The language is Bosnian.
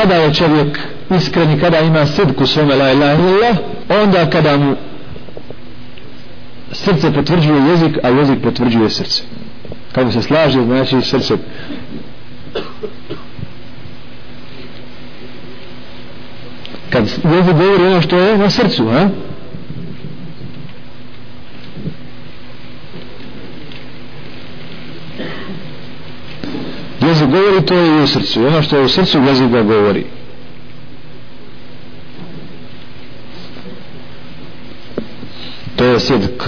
kada je čovjek iskreni kada ima sidku svome la ilaha illallah onda kada mu srce potvrđuje jezik a jezik potvrđuje srce kako se slaže znači srce kad jezik govori ono što je na srcu a? Jezik govori to je u srcu. Ono što je u srcu jezik ga govori. To je sidk